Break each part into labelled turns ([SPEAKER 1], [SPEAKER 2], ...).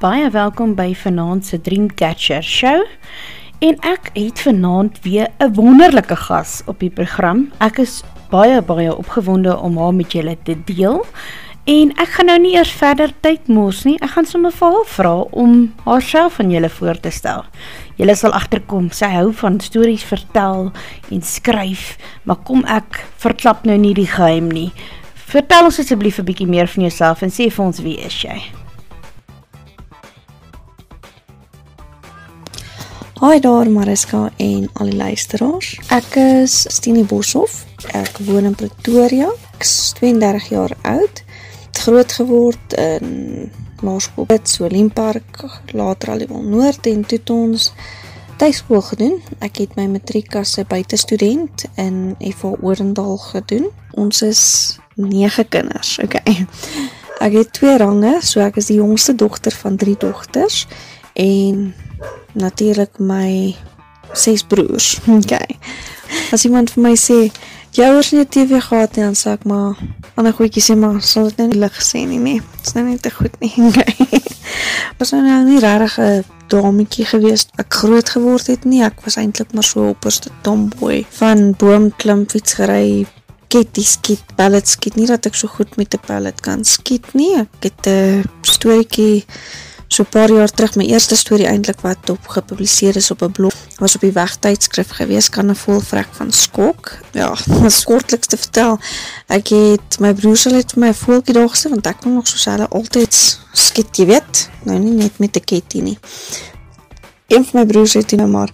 [SPEAKER 1] Baie welkom by vanaand se Dreamcatcher show. En ek het vanaand weer 'n wonderlike gas op die program. Ek is baie baie opgewonde om haar met julle te deel. En ek gaan nou nie eers verder tyd mors nie. Ek gaan sommer vir haar vra om haarself aan julle voor te stel. Julle sal agterkom sy hou van stories vertel en skryf, maar kom ek verklap nou nie die geheim nie. Vertel ons asseblief 'n bietjie meer van jouself en sê vir ons wie is jy?
[SPEAKER 2] Hi daar Mariska en al die luisteraars. Ek is Stine Boshoff. Ek woon in Pretoria. Ek is 32 jaar oud. Het groot geword in Laerskool so Limpark, later al in Noord en toe ons tuiskool gedoen. Ek het my matriek as 'n buitestudent in FA Orendal gedoen. Ons is 9 kinders. Okay. Ek het twee range, so ek is die jongste dogter van drie dogters en natuurlik my ses broers. Okay. As iemand vir my sê, "Jy ouers nie TV gehad nie," dan sê ek maar ander goedjies sê maar sal dit nou nie lig gesê nie, nee. Dit's nou net te goed nie. Okay. Was nou nie regtig 'n dametjie gewees ek groot geword het nie. Ek was eintlik maar so opperste tomboy van boom klim fiets gery ketty skiet, pellet skiet. Nie dat ek so goed met 'n pellet kan skiet nie. Ek het 'n storieetjie so paar jaar terug my eerste storie eintlik wat op gepubliseer is op 'n blog was op die wegtydskrif gewees kan 'n volvrek van skok. Ja was kortliks te vertel ek het my broers hulle het my 'n voeltjie daar gesit want ek kon nog so selfe altyd skiet jy weet. Nou nie net met 'n ketty nie. Een van my broers het nou maar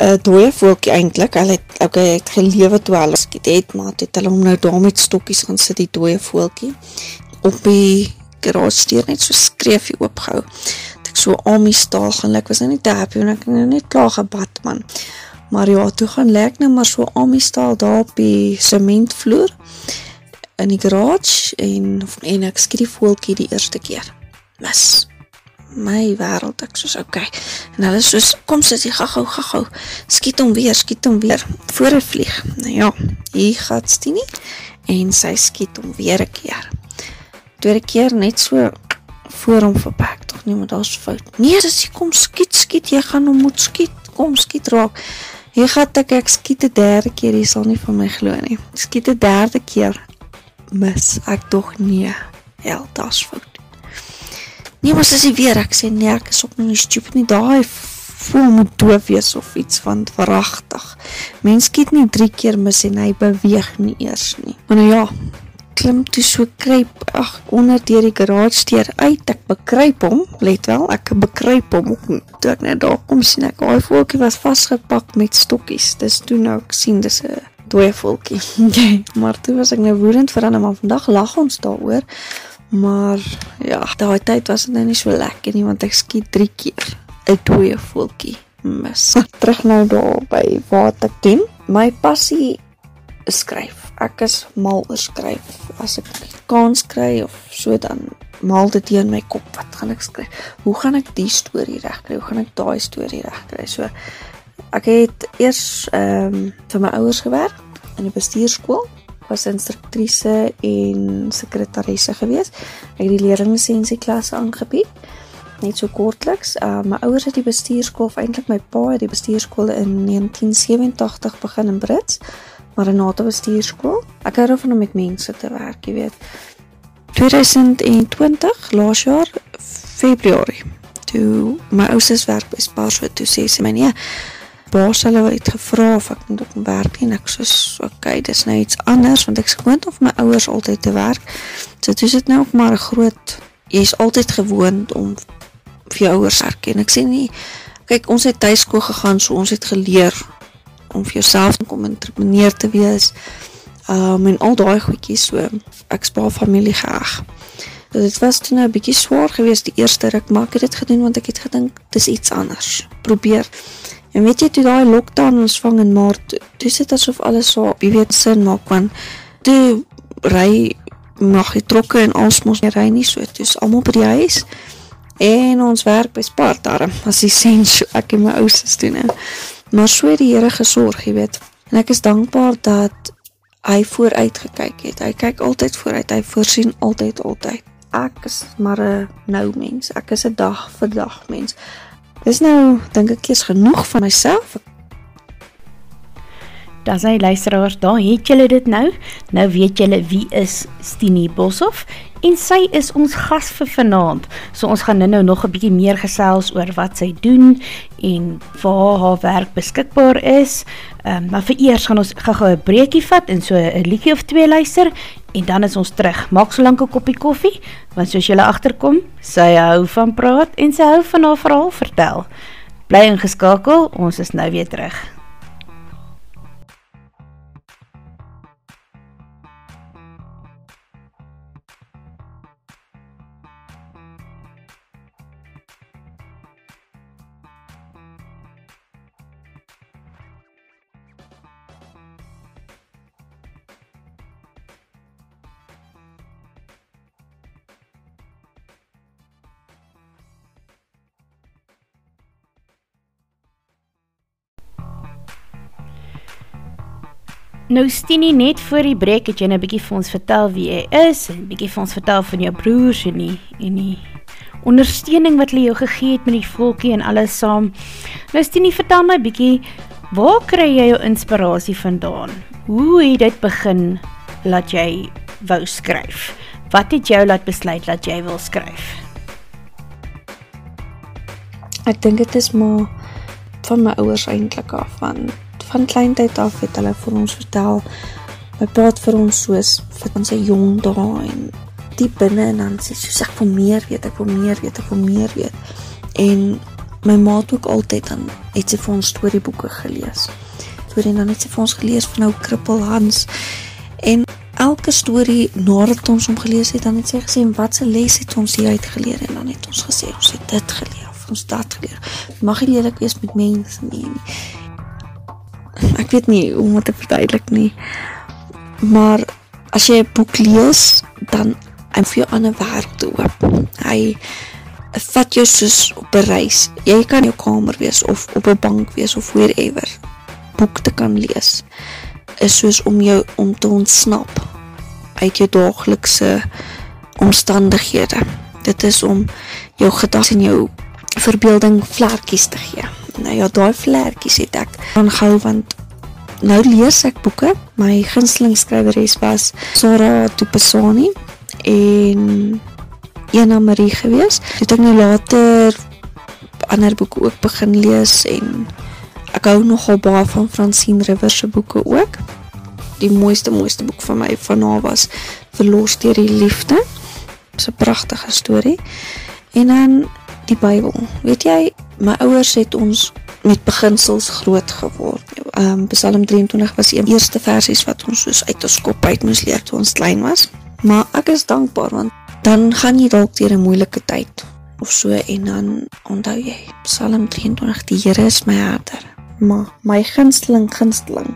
[SPEAKER 2] 'n dooie voeltjie eintlik hulle het okay het gelewe toe hulle skiet het maar het hulle hom nou daar met stokkies gaan sit die dooie voeltjie. Op die deur net so skreefie oopgehou. Het ek so al my staal gaan, ek was nou nie te happy, en ek nou net klaar gebad, man. Maar ja, toe gaan lek nou maar so al my staal daar op die cementvloer, in die garage, en, en ek skiet die voelkie die eerste keer. Mis. My wereld, ek soos, ok. En hulle soos, kom sit jy, ga gauw. Skiet om weer, skiet om weer. Voor hy vlieg. Nou ja, hier gaat Stini, en sy skiet om weer een keer tweede keer net so voor hom verpak tog nie maar daar's fout. Nee dis jy kom skiet skiet. Jy gaan hom moet skiet. Kom skiet raak. Jy gaan ek ek skiet die derde keer. Jy sal nie van my glo nie. Skiet die derde keer. Mis. Ek tog nee. Hel daar's fout. Nee maar as jy weer ek sê nee ek is op nie stupid nie. Daai voel moet doof wees of iets van verragtig mens skiet nie drie keer mis en hy beweeg nie eers nie. Maar nou ja klim toe so kruip ag onder deur die garage deur uit ek bekruip hom let wel ek bekruip hom toe ek net daar kom sien ek daai voeltjie was vasgepak met stokkies dis toe nou ek sien dis 'n dooie voeltjie. Okay maar toe was ek nou woedend vir hom maar vandag lag ons daaroor maar ja daai tyd was dit nou nie so lekker nie want ek skiet 3 keer 'n dooie voeltjie mis. Terug nou daar by wat ek doen my passie skryf ek is mal oor skryf. As ek kans kry of so dan maal dit in my kop wat gaan ek skryf? Hoe gaan ek die storie regkry? Hoe gaan ek daai storie regkry? So ek het eers ehm um, vir my ouers gewerk in die bestuurskool was instruktrise en sekretaresse gewees. Ek het die leerlinglisensie klasse aangebied net so kortliks. Uh my ouers het die bestuurskool, eintlik my pa het die bestuurskool in 1987 begin in Brits. Maranatha bestuurskool. Ek hou daarvan om met mense te werk, jy weet. 2020 laas jaar Februarie. Toe my oudste werk by Spar so toe sê sy my nee. Baas hulle het gevra of ek moet op werk en ek sê okay, dis nou iets anders want ek gewoond om my ouers altyd te werk. So dit is dit nou ook maar 'n groot jy's altyd gewoond om vir jou ouers werk en ek sê nie kyk ons het tuiskool gegaan so ons het geleer om vir jouself kom entrepreneur te wees. Um en al daai goedjies so ek spaar familie graag. So dit was toe nou 'n bietjie swaar geweest die eerste ruk, maar ek het dit gedoen want ek het gedink dis iets anders. Probeer. En weet jy toe daai lockdown ons vang in Maart, toe sit asof alles so, jy weet, sin maak want toe ry mag jy trokke en ons mos nie ry nie so, dis almal by die huis. En ons werk by Sparta, as jy sien, ek en my ouers doen nou maar so het die Here gesorg, jy weet. En ek is dankbaar dat hy vooruit gekyk het. Hy kyk altyd vooruit. Hy voorsien altyd altyd. ek is maar 'n nou mens. Ek is 'n dag vir dag mens. Dis nou dink ek is genoeg van myself.
[SPEAKER 1] Daar sê luisteraars, daar het julle dit nou. Nou weet julle wie is Stinie Boshoff en sy is ons gas vir vanaand. So ons gaan nou nog 'n bietjie meer gesels oor wat sy doen en waar haar werk beskikbaar is. Ehm um, maar vir eers gaan ons gou-gou 'n breekie vat en so 'n liedjie of twee luister en dan is ons terug. Maak so lank 'n koppie koffie want soos julle agterkom, sy hou van praat en sy hou van haar verhaal vertel. Bly ingeskakel, ons is nou weer terug. Nou Stini net voor die breek het jy 'n nou bietjie vir ons vertel wie jy is en bietjie vir ons vertel van jou broers en die en die ondersteuning wat hulle jou gegee het met die volkie en alles saam. Nou Stini, vertel my bietjie, waar kry jy jou inspirasie vandaan? Hoe het dit begin laat jy wou skryf? Wat het jou laat besluit dat jy wil skryf?
[SPEAKER 2] Ek dink dit is maar van my ouers eintlik af van van kleintyd af het hulle vir ons vertel my pa het vir ons soos van sy jong dae en diep binne en dan sê soos ek wil meer weet, ek wil meer weet, ek wil meer weet. En my ma het ook altyd dan het sy vir ons storieboeke gelees. Toe dan het sy vir ons gelees van ou Krippel Hans en elke storie nadat ons hom gelees het, dan het sy gesê wat se les het ons hier uit geleer en dan het ons gesê ons het dit geleer ons dat geleer. Mag jy lelik wees met mense nie ek weet nie hoe om dit te verduidelik nie. Maar as jy 'n boek lees, dan en vir jou ander wêreld oop. Hy vat jou soos op 'n reis. Jy kan jou kamer wees of op 'n bank wees of wherever. Boek te kan lees is soos om jou om te ontsnap uit jou daaglikse omstandighede. Dit is om jou gedagtes en jou verbeelding vlekkies te gee nou ja, daai vlekkies het ek aangehou want nou lees ek boeke. My gunsteling skryweres was Sarah Tupesani en Ena Marie gewees. Het ek nou later ander boeke ook begin lees en ek hou nogal baie van Francine Rivers se boeke ook. Die mooiste mooiste boek van my van haar was Verlos deur die liefde. Dit's 'n pragtige storie. En dan die Bybel. Weet jy, my ouers het ons met beginsels groot geword. Ehm um, Psalm 23 was die eerste versies wat ons soos uit ons kop uit moes leer toe ons klein was. Maar ek is dankbaar want dan gaan jy dalk deur 'n moeilike tyd of so en dan onthou jy Psalm 23 die Here is my herder. Maar my gunsteling gunsteling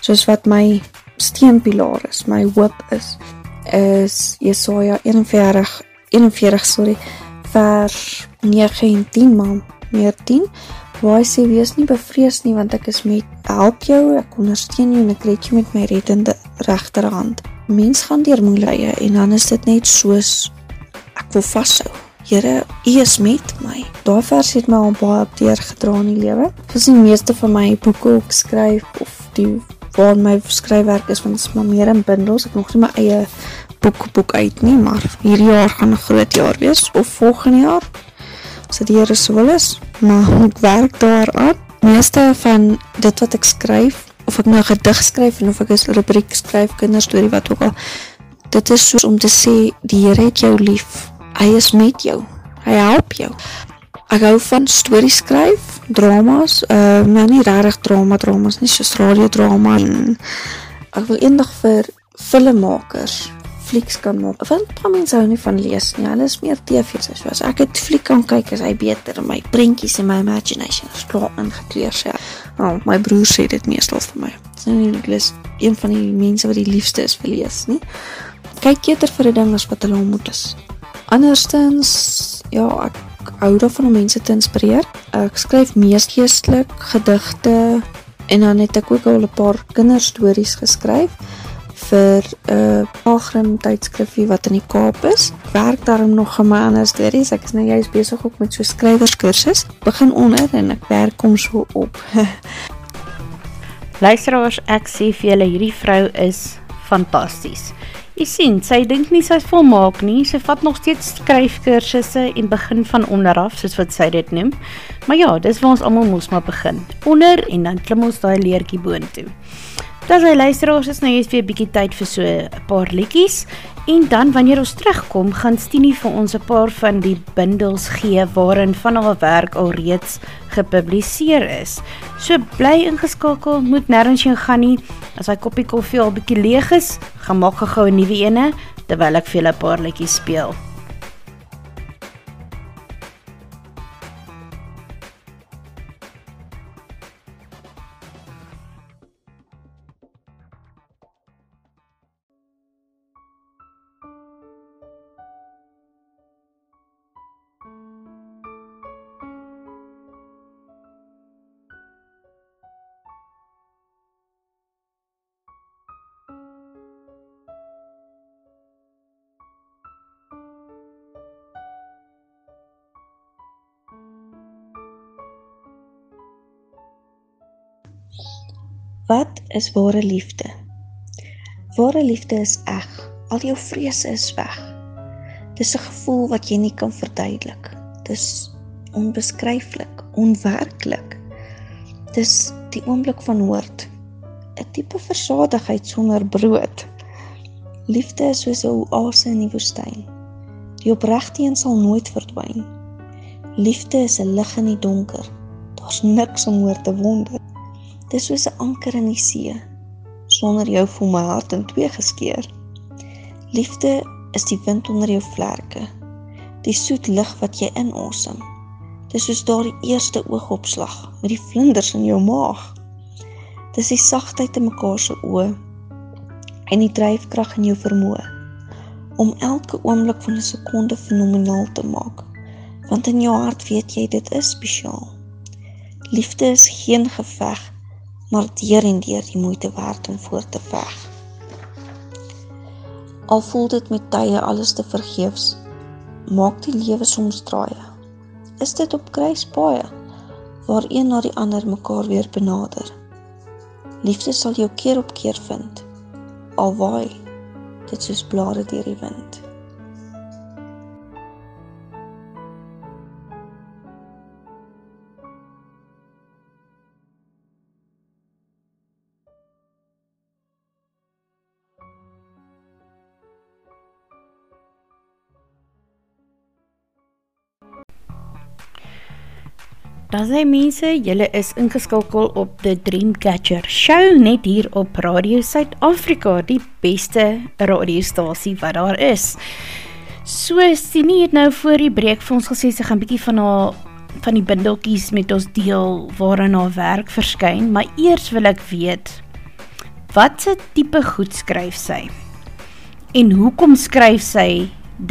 [SPEAKER 2] soos wat my steunpilaar is, my hoop is is Jesaja 41 41 sorry vers 9 en 10 maar meer 10 waar hy sê wees? Nie bevrees nie want ek is met help jou ek ondersteun jou en ek red jou met my reddende regterhand mens gaan deur moeilike en dan is dit net soos ek wil vashou Here u is met my. Daai vers het my al baie op deur gedra in die lewe. Dis die meeste van my boeke ook skryf of die waar my skryfwerk is want dit is maar meer in bundels. Ek nog nie my eie boek boek uit nie maar hierdie jaar gaan 'n groot jaar wees of volgende jaar as dit Here se wil is, maar ek werk daaraan. Meeste van dit wat ek skryf, of ek nou gedig skryf en of ek 'n rubriek skryf, kinderstorie wat ook al, dit is soos om te sê die Here het jou lief. Hy is met jou. Hy help jou. Ek hou van stories skryf, dramas, uh nou nie regtig drama dramas nie, soos radiodrama en ek wil eendag vir filmmakers flieks kan maak. Want mense hou nie van lees nie. Hulle is meer TV se. So as ek 'n fliek kan kyk, is hy beter. My prentjies en my imagination is klaar ingekleer sê. Nou, my broer sê dit meestal vir my. Sy is een van die mense wat die liefste is vir lees, nie? Kyk eerder vir 'n ding as wat hulle ontmoet is. Anderstens, ja, ek hou daarvan om mense te inspireer. Ek skryf mees geestelik gedigte en dan het ek ook al 'n paar kinderstories geskryf vir 'n uh, pelgrim tydskrifie wat in die Kaap is. Werk daarom nog aan my ander stories. Ek is nou juist besig ook met so skrywerskursus. Begin onder en ek werk kom so op.
[SPEAKER 1] Luisteraars, ek sê vir julle hierdie vrou is fantasties. Jy sien, sy dink nie sy is volmaak nie, sy vat nog steeds skryfkursusse en begin van onderaf, soos wat sy dit noem. Maar ja, dis waar ons allemaal moes maar begin. Onder en dan klim ons die leerkie boon Dat hy luisteraars is nou eers weer bykie tyd vir so paar liekies en dan wanneer ons terugkom gaan Stinie vir ons een paar van die bindels gee waarin van haar werk al reeds gepubliseer is. So bly ingeskakel, moet nergens jy gaan nie, as hy koppie koffie al bykie leeg is, gaan maak gauw een nieuwe ene, terwyl ek vir julle paar liekies speel.
[SPEAKER 2] Wat is ware liefde? Ware liefde is eg. Al jou vrese is weg. Dis 'n gevoel wat jy nie kan verduidelik. Dis onbeskryflik, onwerklik. Dis die oomblik van hoort. 'n Tipe versadigheid sonder brood. Liefde is soos 'n oase in die woestyn. Die opregte een sal nooit verdwyn. Liefde is 'n lig in die donker. Daar's niks om oor te wonder. Dis soos 'n anker in die see. Sonder jou voel my hart in twee geskeur. Liefde is die wind onder jou vlerke. Die soet lug wat jy inasem. Dis soos daardie eerste oogopslag met die vlinders in jou maag. Dis die sagtheid in mekaar se oë en die dryfkrag in jou vermoë om elke oomblik van 'n sekonde fenomenaal te maak. Want in jou hart weet jy dit is spesiaal. Liefde is geen geveg maar deur en deur die moeite werd om voort te veg. Al voel dit met tye alles te vergeefs, maak die lewe soms draaie. Is dit op kruispaaie waar een na die ander mekaar weer benader. Liefde sal jou keer op keer vind. Al waai dit soos blare deur die wind.
[SPEAKER 1] Dan sê mense, julle is ingeskakel op The Dreamcatcher Show net hier op Radio Suid-Afrika, die beste radiostasie wat daar is. So, Stenie het nou voor die breek vir ons gesê, sy gaan bykie van haar van die bindelkies met ons deel waarin haar werk verskyn, maar eers wil ek weet, wat sy type goed skryf sy? En hoekom skryf sy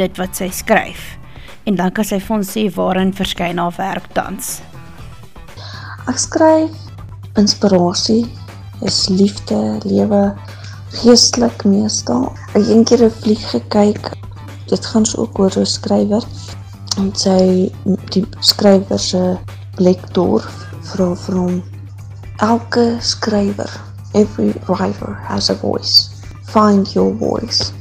[SPEAKER 1] dit wat sy skryf? En dan kan sy vir ons sê waarin verskyn haar werk tans.
[SPEAKER 2] Ek skryf inspirasie, is liefde, lewe, geestelik meestal. Ek het eendag 'n fliek gekyk. Dit gaan so ook oor 'n skrywer en sy die skrywer se Blackdorf vra vir hom elke skrywer, every writer has a voice. Find your voice.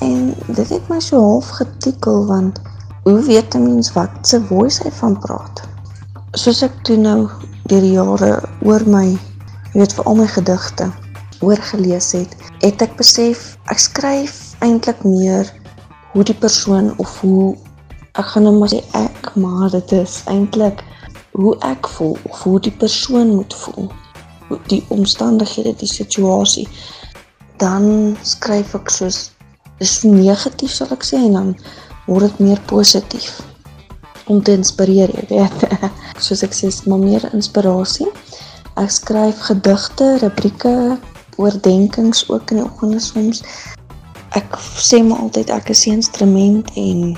[SPEAKER 2] En dit het my so half getikkel want hoe weet 'n mens wat se voice hy van praat? Soos ek toe nou deur die jare oor my, weet vir al my gedigte oorgelees het, het ek besef ek skryf eintlik meer hoe die persoon of hoe ek gaan nou maar sê ek, maar dit is eintlik hoe ek voel of hoe die persoon moet voel. Die omstandighede, die situasie. Dan skryf ek soos dis negatief sal ek sê en dan word dit meer positief om te inspireer, jy weet. Soos ek sê, maar meer inspirasie. Ek skryf gedigte, rubrieke, oordenkings ook in die oggende soms. Ek sê maar altyd ek is 'n instrument en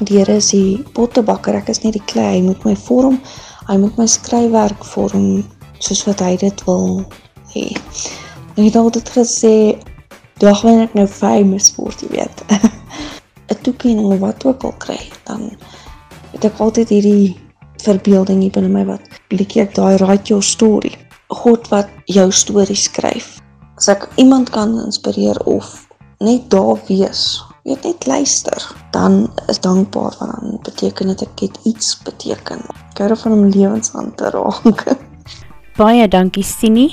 [SPEAKER 2] die Here is die pottebakker, ek is nie die klei. Hy moet my vorm, hy moet my skryfwerk vorm soos wat hy dit wil hê. Ek het altyd gesê dag wanneer ek nou famous word, jy weet. 'n Toekenning of wat ook al kry, dan het ek altyd hierdie verbeelding hier binne my wat bietjie ek daai write your story. God wat jou storie skryf. As ek iemand kan inspireer of net daar wees, weet net luister, dan is dankbaar want dan beteken dit ek het iets beteken. Ek hou van om lewens aan te raak.
[SPEAKER 1] Baie dankie Stini.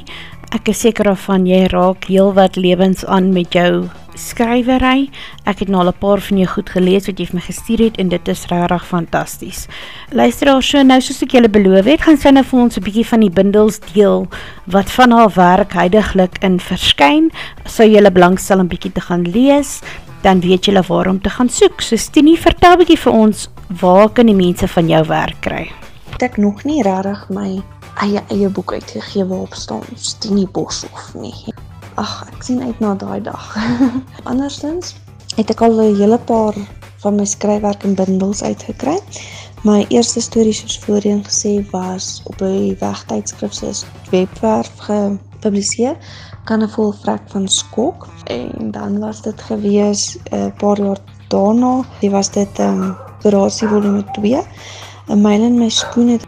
[SPEAKER 1] Ek is seker daarvan jy raak heelwat lewens aan met jou skrywery. Ek het nou al 'n paar van jou goed gelees wat jy vir my gestuur het en dit is regtig fantasties. Luisteraars, so nou soos ek julle beloof het, gaan sy nou vir ons 'n bietjie van die bundels deel wat van haar werk heidaglik in verskyn. Sou julle belangstel om bietjie te gaan lees, dan weet julle waar om te gaan soek. So Stini, vertel bietjie vir ons, waar kan die mense van jou werk kry?
[SPEAKER 2] Ek nog nie regtig my eie eie boek uitgegee waarop staan Stini Boshoff nie. Ag, ek sien uit na daai dag. Andersins het ek al 'n hele paar van my skryfwerk in bundels uitgekry. My eerste storie soos voorheen gesê was op 'n wegtydskrif se webwerf gepubliseer, kan 'n vol vrek van skok en dan was dit gewees 'n uh, paar jaar daarna, dit was dit ehm um, Operasie volume 2. 'n Myl in my skoene.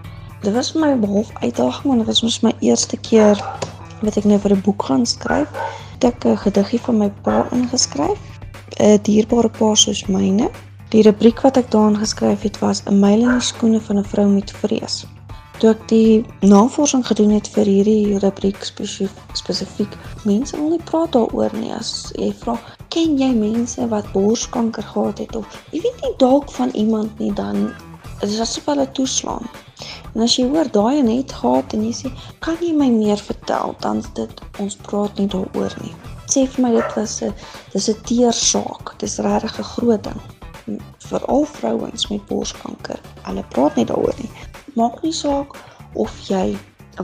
[SPEAKER 2] Dit was my half uitdaging want dit was mos my eerste keer wat ek nou vir 'n boek gaan skryf. Het ek 'n gediggie van my pa ingeskryf. 'n Dierbare pa soos myne. Die rubriek wat ek daarin geskryf het was 'n myl in die skoene van 'n vrou met vrees. Toe ek die navorsing gedoen het vir hierdie rubriek spesifiek, spesifiek mense wil nie praat daaroor nie as jy vra, ken jy mense wat borskanker gehad het of jy weet nie dalk van iemand nie dan is dit asof hulle toeslaan. En as jy hoor daai net gehad en jy sê, "Kan jy my meer vertel?" dan dit ons praat nie daaroor nie. Sê vir my dit was 'n dis 'n teer saak. Dis regtig 'n groot ding vir al vrouens met borskanker. Hulle praat nie daaroor nie. Maak nie saak of jy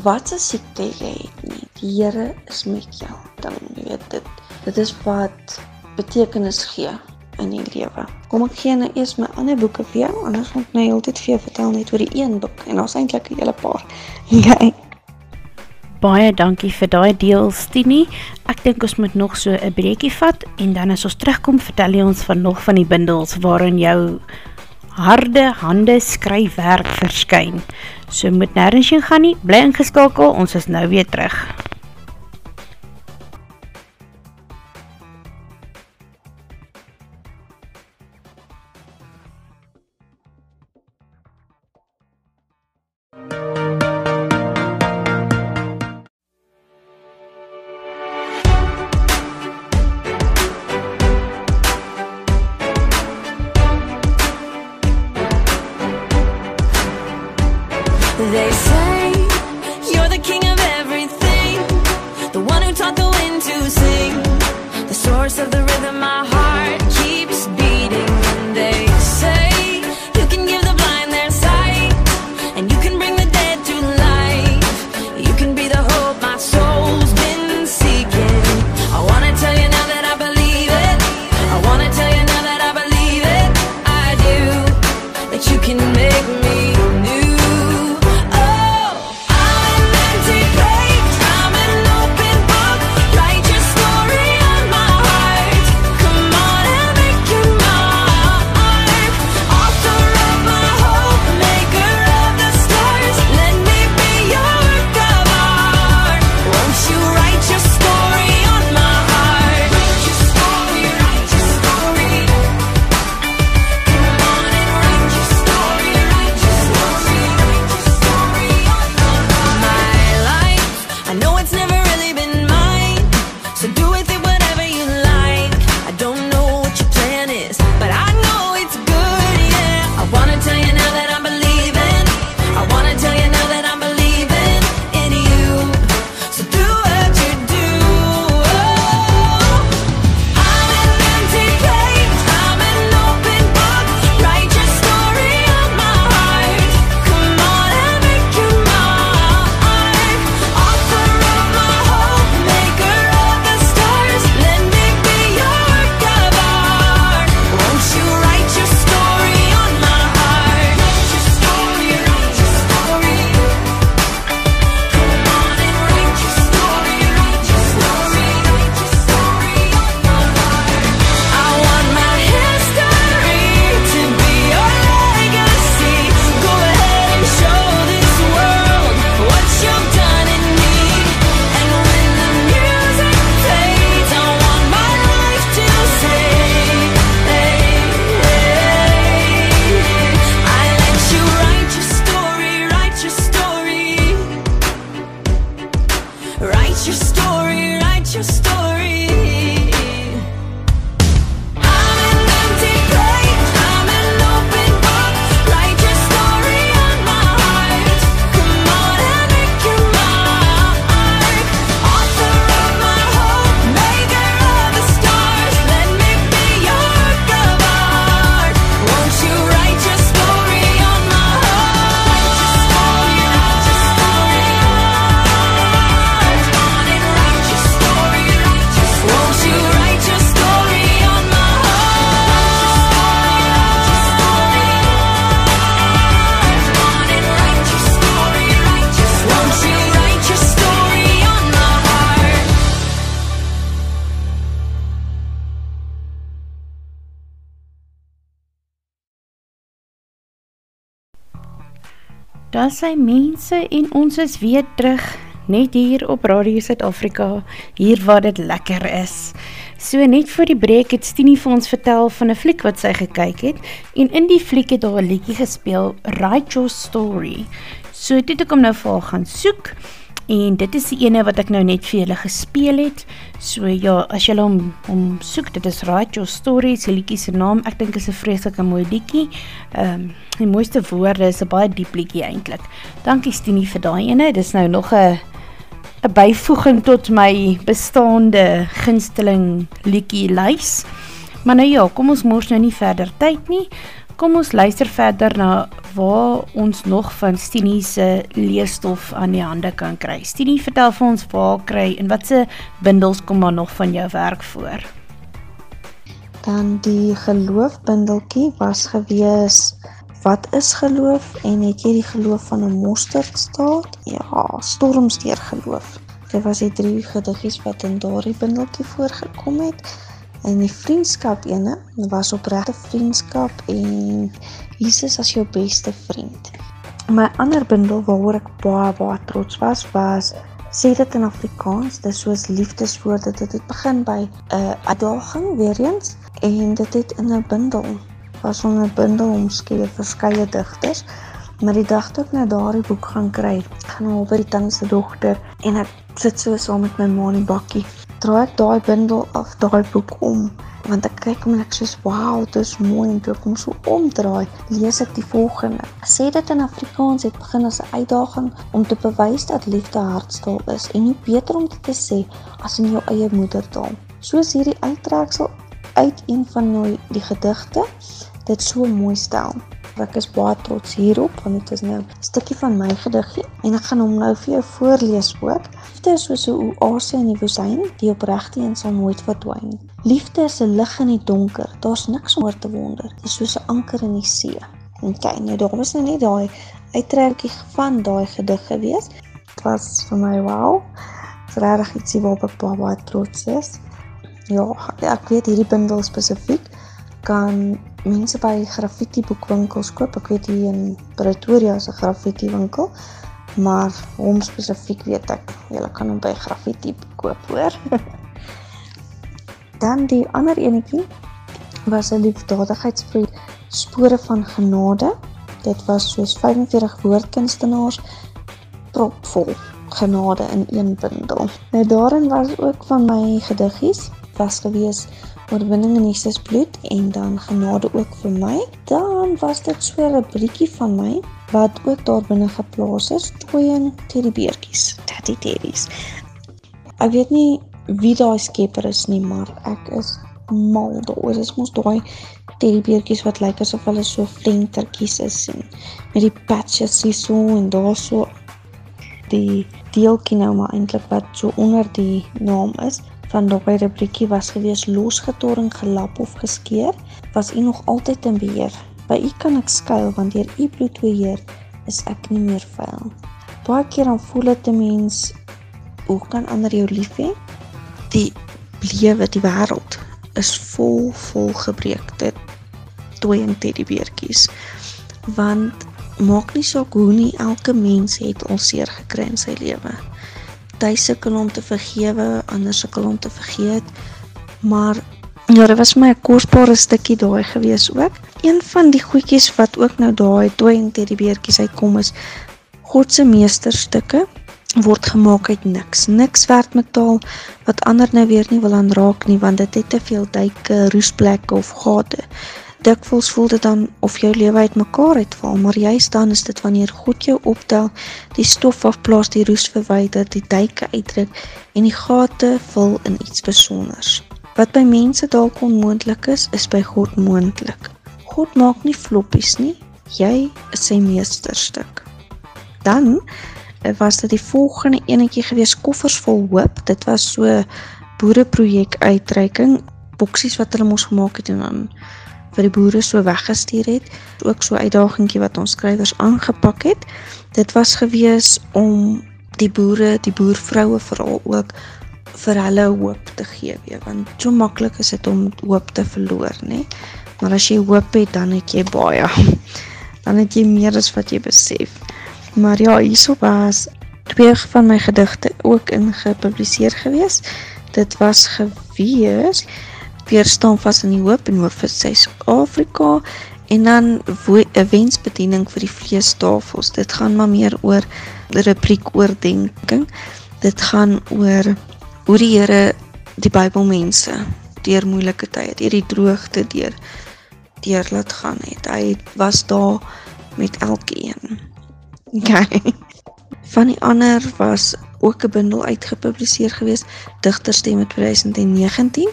[SPEAKER 2] wat 'n siekte jy het nie. Die Here is met jou. Dan weet dit. Dit is wat betekenis gee in die lewe. Kom ek gee nou eers my ander boeke vir jou, anders gaan ek nou heeltyd vir jou vertel net oor die een boek en daar's eintlik 'n hele paar. Okay.
[SPEAKER 1] Baie dankie vir daai deel, Stini. Ek dink ons moet nog so 'n breekie vat en dan as ons terugkom, vertel jy ons van nog van die bundels waarin jou harde hande skryfwerk verskyn. So moet nêrens heen gaan nie, bly ingeskakel, ons is nou weer terug.
[SPEAKER 3] They say. You're the king of everything. The one who taught the wind to sing. The source of the rhythm my heart.
[SPEAKER 1] Daar sy mense en ons is weer terug net hier op Radio Suid-Afrika, hier waar dit lekker is. So net voor die breek het Stini vir ons vertel van 'n fliek wat sy gekyk het en in die fliek het daar 'n liedjie gespeel, Write Your Story. So dit ek hom nou vir haar gaan soek en dit is die ene wat ek nou net vir julle gespeel het. So ja, as julle hom hom soek, dit is Write Your Story, se liedjie se naam. Ek dink is 'n vreeslike mooi liedjie. Ehm um, die mooiste woorde is 'n baie diep liedjie eintlik. Dankie Stini vir daai ene. Dis nou nog 'n 'n byvoeging tot my bestaande gunsteling liedjie lys. Maar nou ja, kom ons mors nou nie verder tyd nie. Kom ons luister verder na waar ons nog van Stinie se leesstof aan die hande kan kry. Stinie, vertel vir ons waar kry en watse bindels kom maar nog van jou werk voor?
[SPEAKER 2] Dan die geloofbindeltjie was gewees wat is geloof en het jy die geloof van 'n mosterdstaat? Ja, stormsteer geloof. Dit was die drie gediggies wat in daardie bindeltjie voorgekom het. En die vriendskap ene was opregte vriendskap en Jesus as jou beste vriend. My ander bindel waaroor ek baie baie trots was was sê dit in Afrikaans, dis soos liefdeswoorde. Dit het begin by 'n uh, uitdaging weer eens en dit het in 'n bindel was om 'n bundel omskryf verskeie digters. Maar die dag toe ek nou daardie boek gaan kry, gaan hom by die tannie se dogter en ek sit so saam met my ma in die bakkie. Draai ek daai bundel af, daai boek om, want ek kyk hom en ek sê, "Wow, dit is mooi." En toe ek hom so omdraai, lees ek die volgende. Sê dit in Afrikaans het begin as 'n uitdaging om te bewys dat liefde hartstaal is en hoe beter om dit te sê as in jou eie moedertaal. Soos hierdie uittreksel uit een van die gedigte dit so mooi stel. Ek is baie trots hierop want dit is nou 'n stukkie van my gediggie en ek gaan hom nou vir jou voorlees ook. Liefde is soos 'n oase in die woestyn, die opregte een sal nooit verdwyn. Liefde is 'n lig in die donker, daar's niks om oor te wonder. Dit is soos 'n anker in die see. Kyk, nou daar was nou net daai uittrekkie van daai gedig gewees. Dit was vir my wow. Dit is regtig ietsie waarop ek baie, baie trots is. Ja, ek weet hierdie bundel spesifiek kan mense by graffiti boekwinkels koop. Ek weet hier in Pretoria is 'n graffiti winkel, maar hom spesifiek weet ek, jy kan hom by graffiti koop, hoor. Dan die ander enetjie was 'n liefdadigheidsbrief Spore van Genade. Dit was soos 45 woordkunstenaars propvol genade in een bundel. Nou daarin was ook van my gediggies was gewees oorwinning in Jesus bloed en dan genade ook vir my. Dan was dit so 'n rubriekie van my wat ook daar binne geplaas is, twee teddybeertjies, teddy teddies. Ek weet nie wie daai skepper is nie, maar ek is mal daaroor. Dit is mos daai teddybeertjies wat lyk asof hulle so flentertjies is en met die patches hier so en daar so die deeltjie nou maar eintlik wat so onder die naam is van daai rubriekie was gewees losgetorring, gelap of geskeur, was u nog altyd in beheer. By u kan ek skuil want deur u bloed beheer is ek nie meer vuil. Baie keer dan voel dit 'n mens hoe kan ander jou lief hê? Die lewe, die wêreld is vol vol gebreekte twee teddybeertjies. Want maak nie saak hoe nie elke mens het al seer gekry in sy lewe party sukkel om te vergewe, ander sukkel om te vergeet. Maar ja, dit was my 'n kosbare stukkie daai gewees ook. Een van die goedjies wat ook nou daai toe en teddybeertjies uitkom is God se meesterstukke word gemaak uit niks. Niks werd metaal wat ander nou weer nie wil aanraak nie want dit het te veel duike, roesplekke of gate dikwels voel dit dan of jou lewe uitmekaar uitval, maar juist dan is dit wanneer God jou optel, die stof afplaas, die roes verwyder, die duike uitdruk en die gate vul in iets spesiaals. Wat by mense dalk onmoontlik is, is by God moontlik. God maak nie floppies nie. Jy is sy meesterstuk. Dan eh, was dit die volgende enetjie gewees koffers vol hoop. Dit was so boereprojek uitreiking boksies wat hulle mos gemaak het en dan vir die boere so weggestuur het. Ook so 'n uitdagingkie wat ons skrywers aangepak het. Dit was gewees om die boere, die boervroue veral ook vir hulle hoop te gee, weet, want so maklik is dit om hoop te verloor, nê? Maar as jy hoop het, dan het jy baie. Dan het jy meer as wat jy besef. Maar ja, hierso was twee van my gedigte ook in gepubliseer gewees. Dit was gewees Weerstaan vas in die hoop en hoof vir Suid-Afrika en dan 'n wensbediening vir die vleestafels. Dit gaan maar meer oor rubriek oordenking. Dit gaan oor hoe die Here die Bybelmense deur moeilike tye, deur die droogte, deur deur laat gaan het. Hy was daar met elkeen. Okay. Van die ander was ook 'n bundel uitgepubliseer gewees, Digterstemme 2019.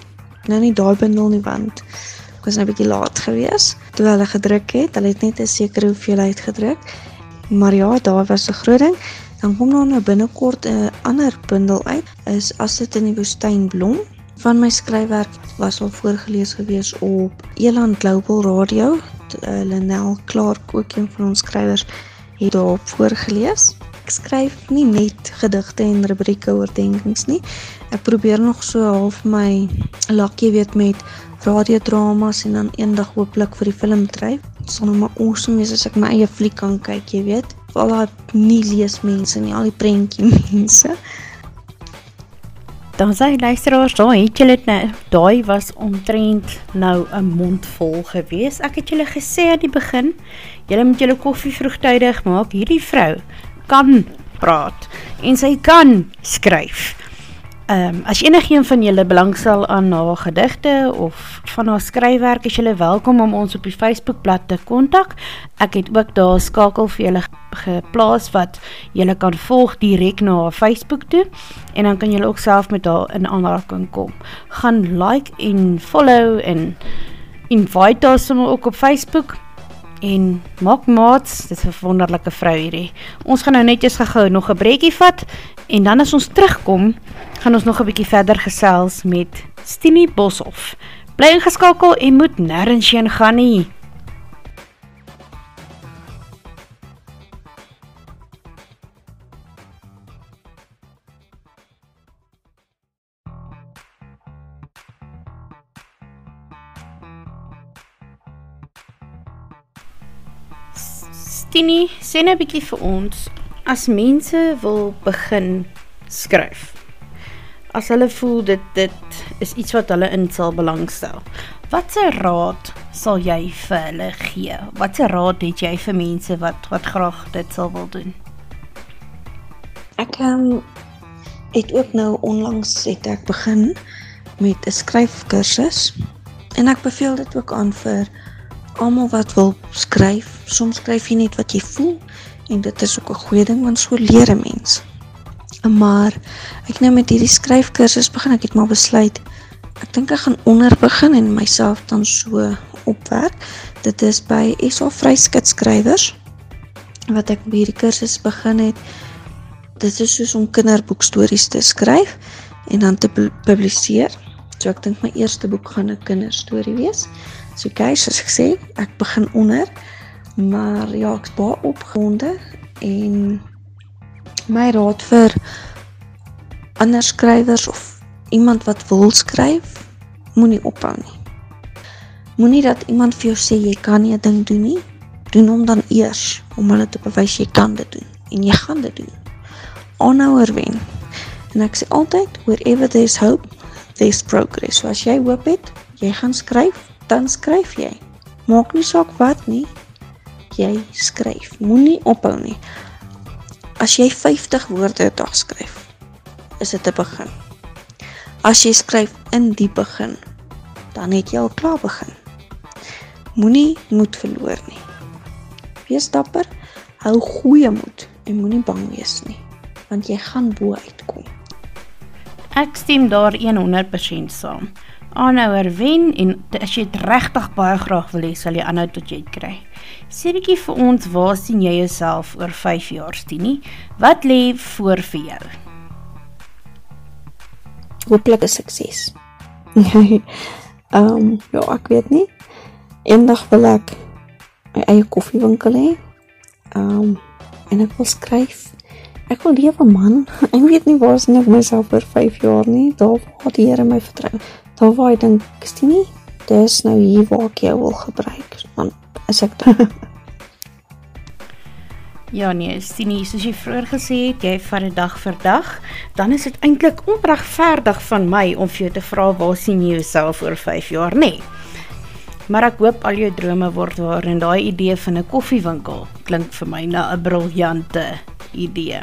[SPEAKER 2] Nou nie daai bundel nie want ek was nou 'n bietjie laat gewees toe hulle gedruk het. Hulle het net 'n sekere hoeveelheid gedruk. Maar ja, daar was 'n groot ding. Dan kom nou nou binnekort 'n ander bundel uit. Is as dit in die woestyn blom. Van my skryfwerk was al voorgeles gewees op Eland Global Radio. Uh, Lenel Clark, ook een van ons skrywers, het daarop voorgeles. Skryf nie net gedigte en rubrieke oor denkings nie. Ek probeer nog so half my lakkie weet met radiodramas en dan eendag hooplik vir die film dryf. Dit sal nou maar awesome wees as ek my eie fliek kan kyk, jy weet. Al daai nie lees mense nie, al die prentjie mense.
[SPEAKER 1] Dan sê luisteraars, daai het julle nou, daai was omtrent nou 'n mond vol gewees. Ek het julle gesê aan die begin, julle moet julle koffie vroegtydig maak. Hierdie vrou kan praat en sy kan skryf. Ehm um, as enigiemand van julle belangstel aan haar gedigte of van haar skryfwerk, is julle welkom om ons op die Facebookblad te kontak. Ek het ook daar skakel vir julle geplaas wat julle kan volg direk na haar Facebook toe en dan kan julle ook self met haar in aanraking kom. Gaan like en follow en invite haar sommer ook op Facebook en maak maats, dit is 'n wonderlike vrou hierdie. Ons gaan nou netjies gehou nog 'n breekie vat en dan as ons terugkom, gaan ons nog 'n bietjie verder gesels met Stini Boshoff. Bly ingeskakel en moet nêrens heen gaan nie. Tini, sê nou bietjie vir ons as mense wil begin skryf. As hulle voel dit dit is iets wat hulle in sal belangstel. Watse raad sal jy vir hulle gee? Watse raad het jy vir mense wat wat graag dit sal wil doen?
[SPEAKER 2] Ek um, het ook nou onlangs het ek begin met 'n skryfkursus en ek beveel dit ook aan vir almal wat wil skryf, soms skryf jy net wat jy voel en dit is ook 'n goeie ding want so leer 'n mens. Maar ek nou met hierdie skryfkursus begin, ek het maar besluit ek dink ek gaan onder begin en myself dan so opwerk. Dit is by SA Vryskutskrywers wat ek hierdie kursus begin het. Dit is soos om kinderboekstories te skryf en dan te publiseer. So ek dink my eerste boek gaan 'n kinderstorie wees. So guys, soos ek sê, ek begin onder, maar ja, ek's baie opgewonde en my raad vir ander skrywers of iemand wat wil skryf, moenie ophou nie. Moenie dat iemand vir jou sê jy kan nie 'n ding doen nie. Doen hom dan eers om hulle te bewys jy kan dit doen en jy gaan dit doen. Aanhouer wen. En ek sê altyd, wherever there's hope, there's progress. So as jy hoop het, jy gaan skryf, dan skryf jy. Maak nie saak wat nie. Jy skryf. Moenie ophou nie. As jy 50 woorde 'n dag skryf, is dit 'n begin. As jy skryf in die begin, dan het jy al klaar begin. Moenie moed verloor nie. Wees dapper, hou goeie moed en moenie bang wees nie, want jy gaan bo uitkom.
[SPEAKER 1] Ek stem daar 100% saam aanhouer wen en as jy dit regtig baie graag wil hê, sal jy aanhou tot jy dit kry. Sê bietjie vir ons, waar sien jy jouself oor 5 jaar, Stinie? Wat lê voor vir jou?
[SPEAKER 2] Hooplik 'n sukses. Ehm, um, ja, ek weet nie. Eendag wil ek my eie koffiewinkel hê. Ehm, um, en ek wil skryf. Ek wil lewe man. Ek weet nie waar sien ek myself oor 5 jaar nie. Daar waar die Here my vertrou daar waar ek dink, Christine, dis nou hier waar ek jou wil gebruik, want as ek
[SPEAKER 1] Ja nee, Stini, soos jy vroeër gesê het, jy vat dit dag vir dag, dan is dit eintlik onregverdig van my om vir jou te vra waar sien jy jouself oor 5 jaar, nê? Nee. Maar ek hoop al jou drome word waar en daai idee van 'n koffiewinkel klink vir my na 'n briljante idee.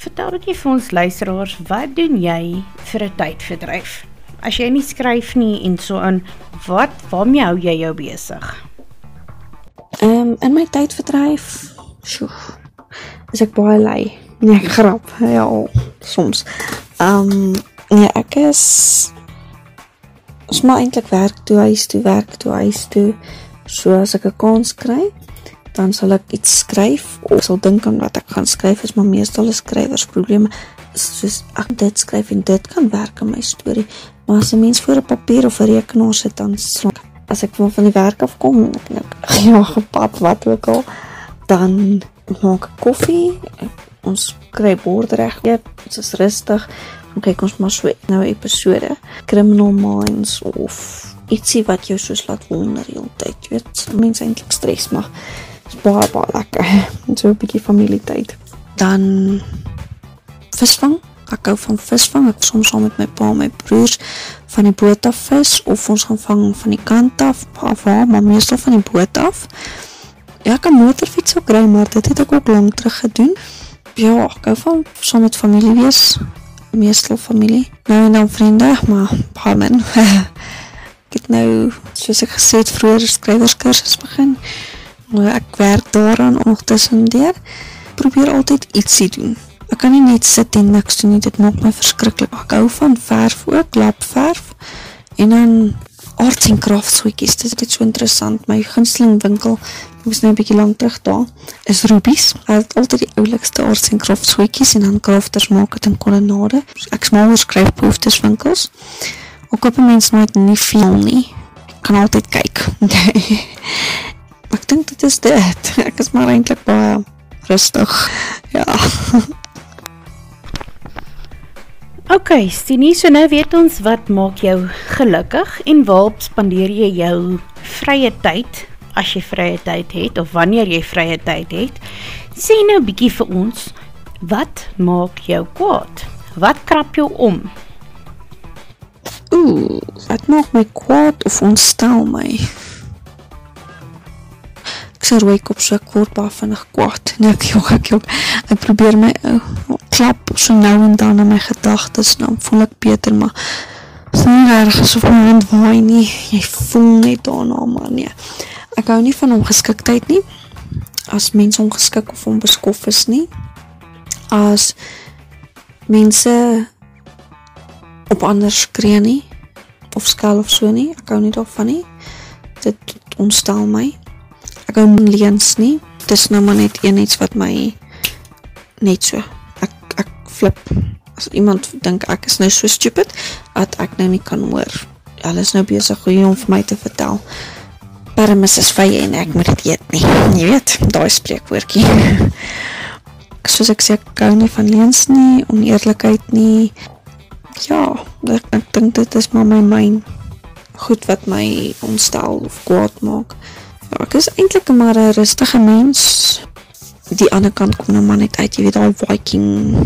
[SPEAKER 1] Vertel dit vir ons luisteraars, wat doen jy vir 'n tydverdryf? As jy nie skryf nie en so aan, wat waarmee hou jy jou besig?
[SPEAKER 2] Ehm um, in my tydverdryf, sjoe, is ek baie lui. Nee, ek grap. Ja, soms. Ehm um, nee, ek is ons maar eintlik werk toe huis toe werk toe huis toe. So as ek 'n kans kry, dan sal ek iets skryf of sal dink aan wat ek gaan skryf. Is maar meestal 'n skrywer se probleme soos ek dit skryf en dit kan werk in my storie. Maar as 'n mens voor 'n papier of 'n rekenaar sit dan slok as ek van die werk af kom en ek net ja, gepad wat ook al, dan maak ek koffie. Ons kry bord reg. Dit is rustig. Dan kyk ons maar so nou episode Criminal Minds of ietsie wat jou soos laat wonder die hele tyd. Weet, mense eintlik stres maar is baie baie lekker. So 'n bietjie familietyd. Dan visvang. Ek hou van visvang. Ek soms saam met my pa en my broers van die boot af vis of ons gaan vang van die kant af, af waar, maar meestal van die boot af. Ja, ek kan motorfiets ook ry, maar dit het ek ook lank terug gedoen. Ja, ek hou van saam met familie wees meestal familie. Nou en dan vriende, maar paar men. ek het nou, soos ek gesê het, vroeger skrywerskursus begin. Nou ek werk daaraan nog tussen deur. Probeer altyd ietsie doen. Ek kan nie net sit en niks doen nie, dit maak my verskriklik. Ek hou van verf ook, lapverf. En dan arts en crafts hoekies. Dit is net so interessant. My gunsteling winkel, ek was nou 'n bietjie lank terug daar, is Rubies. Hulle het altyd die oulikste arts en crafts hoekies en dan crafters maak dit in kolonnade. Ek smaal skryf behoeftes winkels. Ook op mense nooit nie veel nie. Ek kan altyd kyk. ek dink dit is dit. Ek is maar eintlik baie rustig. Ja.
[SPEAKER 1] Ok, Stini, so nou weet ons wat maak jou gelukkig en waarop spandeer jy jou vrye tyd, as jy vrye tyd het, of wanneer jy vrye tyd het. Sê nou bykie vir ons, wat maak jou kwaad? Wat krap jou om?
[SPEAKER 2] Oeh, wat maak my kwaad of ontstel my? Sê rooi kop so ek word baie vinnig kwaad. Nee, ek jok, ek jok. Ek probeer my oh, klap so nou en dan in my gedagtes, dan voel ek beter, maar is nie erg asof my hand waai nie. Jy voel net daarna, maar nee. Ek hou nie van ongeskiktheid nie. As mense ongeskik of onbeskof is nie. As mense op ander skree nie of skel of so nie. Ek hou nie daarvan nie. Dit ontstel my ek hou nie leens nie. Dis nou maar net een iets wat my net so ek ek flip as iemand dink ek is nou so stupid dat ek nou nie kan hoor. Hulle is nou besig om vir my te vertel. Permis is vye en ek moet dit eet nie. Jy weet, daai spreekwoordjie. Soos ek sê, ek hou nie van leens nie, oneerlikheid nie. Ja, ek, ek dink dit is maar my myn goed wat my ontstel of kwaad maak. Ja, ek is eintlik maar 'n rustige mens. Die ander kant kom nou maar net uit, jy weet daai Viking.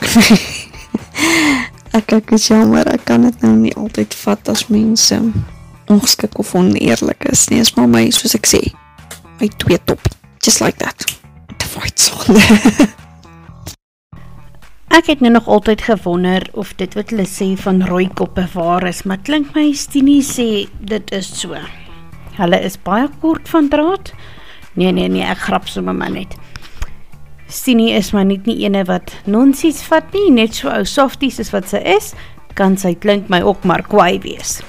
[SPEAKER 2] ek ek is jammer, ek kan dit nou nie altyd vat as mense ongeskik of oneerlik is nie. Is maar my soos ek sê, my twee top. Just like that. The fight song.
[SPEAKER 1] Ek het nou nog altyd gewonder of dit wat hulle sê van rooi koppe waar is, maar klink my Stinie sê dit is so. Hulle is baie kort van draad. Nee, nee, nee, ek grap sommer maar net. Stini is maar net nie ene wat nonsies vat nie, net so ou softies as wat sy is, kan sy klink my ook maar kwaai wees.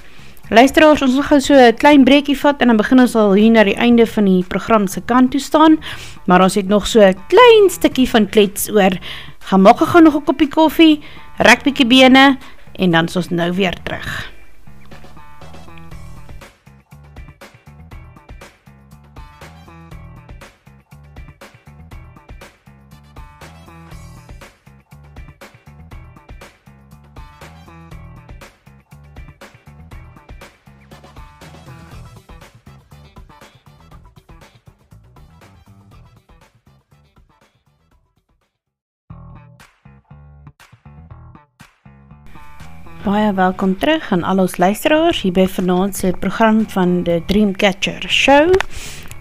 [SPEAKER 1] Luisteraars, ons gaan so 'n klein breekie vat en dan begin ons al hier na die einde van die program se kant toe staan, maar ons het nog so 'n klein stukkie van klets oor. Gaan maak gou nog 'n koppie koffie, rek bietjie bene en dan is ons nou weer terug. Baie welkom terug aan al ons luisteraars hier by vanaand se program van die Dreamcatcher Show.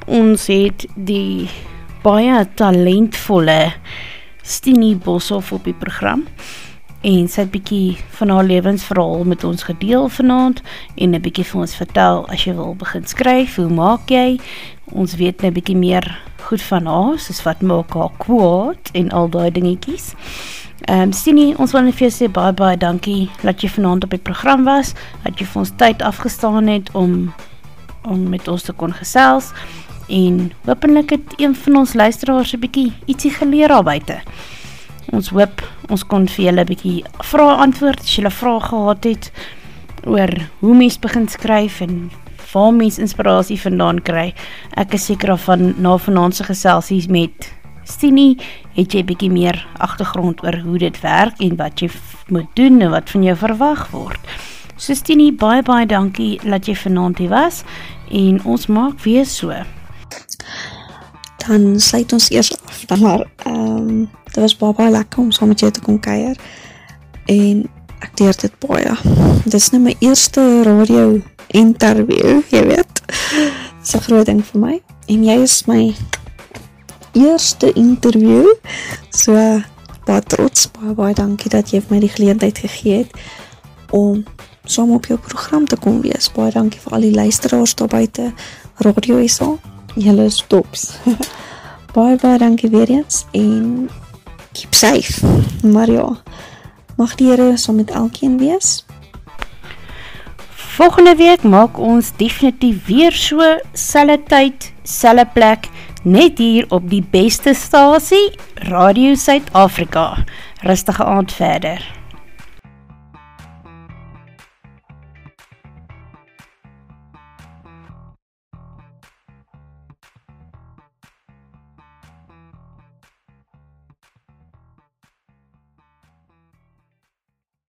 [SPEAKER 1] Ons het die baie talentvolle Stini Boshoff op die program en sy het bietjie van haar lewensverhaal met ons gedeel vanaand en 'n bietjie vir ons vertel as jy wil begin skryf, hoe maak jy? Ons weet nou 'n bietjie meer goed van haar, soos wat maak haar kwaad en al daai dingetjies. Um, Stini, ons wil net vir jou sê baie baie dankie dat jy vanaand op die program was, dat jy vir ons tyd afgestaan het om om met ons te kon gesels en hopelik het een van ons luisteraars 'n bietjie ietsie geleer daar buite. Ons hoop ons kon vir julle 'n bietjie vrae antwoord as julle vrae gehad het oor hoe mens begin skryf en waar mens inspirasie vandaan kry. Ek is seker van na vanaand se geselsies met Stini, het jy bietjie meer agtergrond oor hoe dit werk en wat jy moet doen en wat van jou verwag word. So Stini, baie baie dankie dat jy vanaand hier was en ons maak weer so.
[SPEAKER 2] Dan sluit ons eers af dan maar ehm um, dit was baie baie lekker om saam met jou te kom kuier en ek deur dit baie. Dit is nou my eerste radio interview, jy weet. Dit is 'n groot ding vir my en jy is my eerste interview. So baie trots, baie baie dankie dat jy my die geleentheid gegee het om saam op jou program te kom wees. Baie dankie vir al die luisteraars daar buite. Radio SA, julle is tops. baie baie dankie weer eens en keep safe. Maar ja, mag die Here saam met elkeen wees.
[SPEAKER 1] Volgende week maak ons definitief weer so selle tyd, selle plek net hier op die beste stasie, Radio Suid-Afrika. Rustige aand verder.